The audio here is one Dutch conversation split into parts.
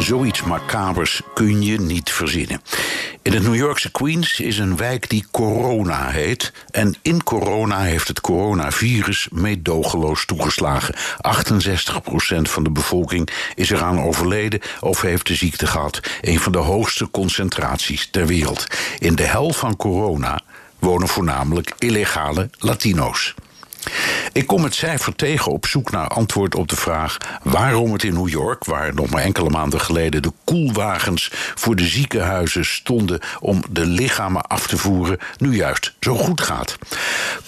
Zoiets macabers kun je niet verzinnen. In het New Yorkse Queens is een wijk die Corona heet. En in Corona heeft het coronavirus meedogenloos toegeslagen. 68% van de bevolking is eraan overleden of heeft de ziekte gehad. Een van de hoogste concentraties ter wereld. In de hel van corona wonen voornamelijk illegale Latino's. Ik kom het cijfer tegen op zoek naar antwoord op de vraag waarom het in New York, waar nog maar enkele maanden geleden de koelwagens voor de ziekenhuizen stonden om de lichamen af te voeren, nu juist zo goed gaat.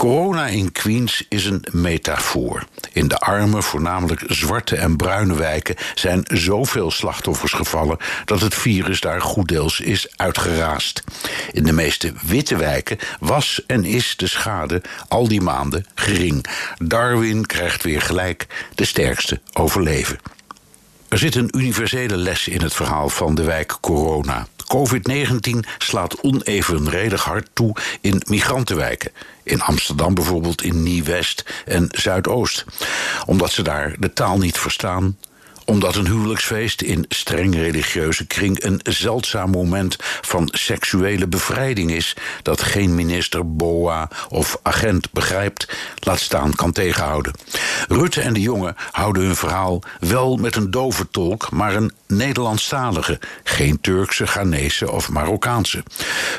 Corona in Queens is een metafoor. In de arme, voornamelijk zwarte en bruine wijken zijn zoveel slachtoffers gevallen dat het virus daar goeddeels is uitgeraasd. In de meeste witte wijken was en is de schade al die maanden gering. Darwin krijgt weer gelijk, de sterkste overleven. Er zit een universele les in het verhaal van de wijk Corona. COVID-19 slaat onevenredig hard toe in migrantenwijken. In Amsterdam bijvoorbeeld in Nieuw-West en Zuidoost. Omdat ze daar de taal niet verstaan, omdat een huwelijksfeest in streng religieuze kring een zeldzaam moment van seksuele bevrijding is dat geen minister, BOA of agent begrijpt, laat staan kan tegenhouden. Rutte en de jongen houden hun verhaal wel met een dove tolk, maar een Nederlandstalige, geen Turkse, Ghanese of Marokkaanse.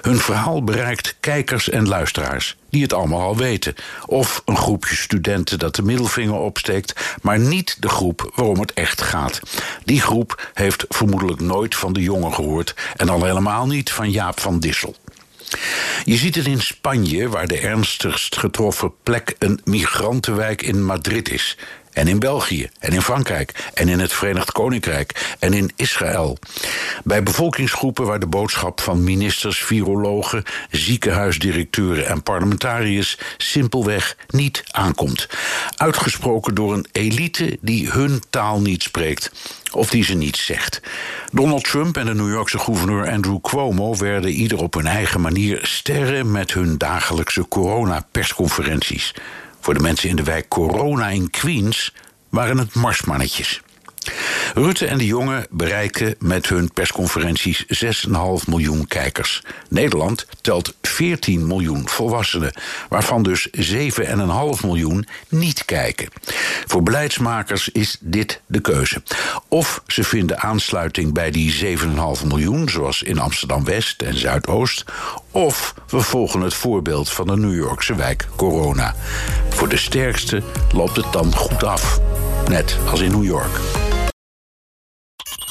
Hun verhaal bereikt kijkers en luisteraars die het allemaal al weten. Of een groepje studenten dat de middelvinger opsteekt, maar niet de groep waarom het echt gaat. Die groep heeft vermoedelijk nooit van de jongen gehoord en al helemaal niet van Jaap van Dissel. Je ziet het in Spanje, waar de ernstigst getroffen plek een migrantenwijk in Madrid is. En in België, en in Frankrijk, en in het Verenigd Koninkrijk, en in Israël. Bij bevolkingsgroepen waar de boodschap van ministers, virologen, ziekenhuisdirecteuren en parlementariërs simpelweg niet aankomt. Uitgesproken door een elite die hun taal niet spreekt of die ze niet zegt. Donald Trump en de New Yorkse gouverneur Andrew Cuomo werden ieder op hun eigen manier sterren met hun dagelijkse coronapersconferenties. Voor de mensen in de wijk Corona in Queens waren het marsmannetjes. Rutte en de jongen bereiken met hun persconferenties 6,5 miljoen kijkers. Nederland telt 14 miljoen volwassenen, waarvan dus 7,5 miljoen niet kijken. Voor beleidsmakers is dit de keuze. Of ze vinden aansluiting bij die 7,5 miljoen, zoals in Amsterdam West en Zuidoost, of we volgen het voorbeeld van de New Yorkse wijk Corona. Voor de sterkste loopt het dan goed af, net als in New York.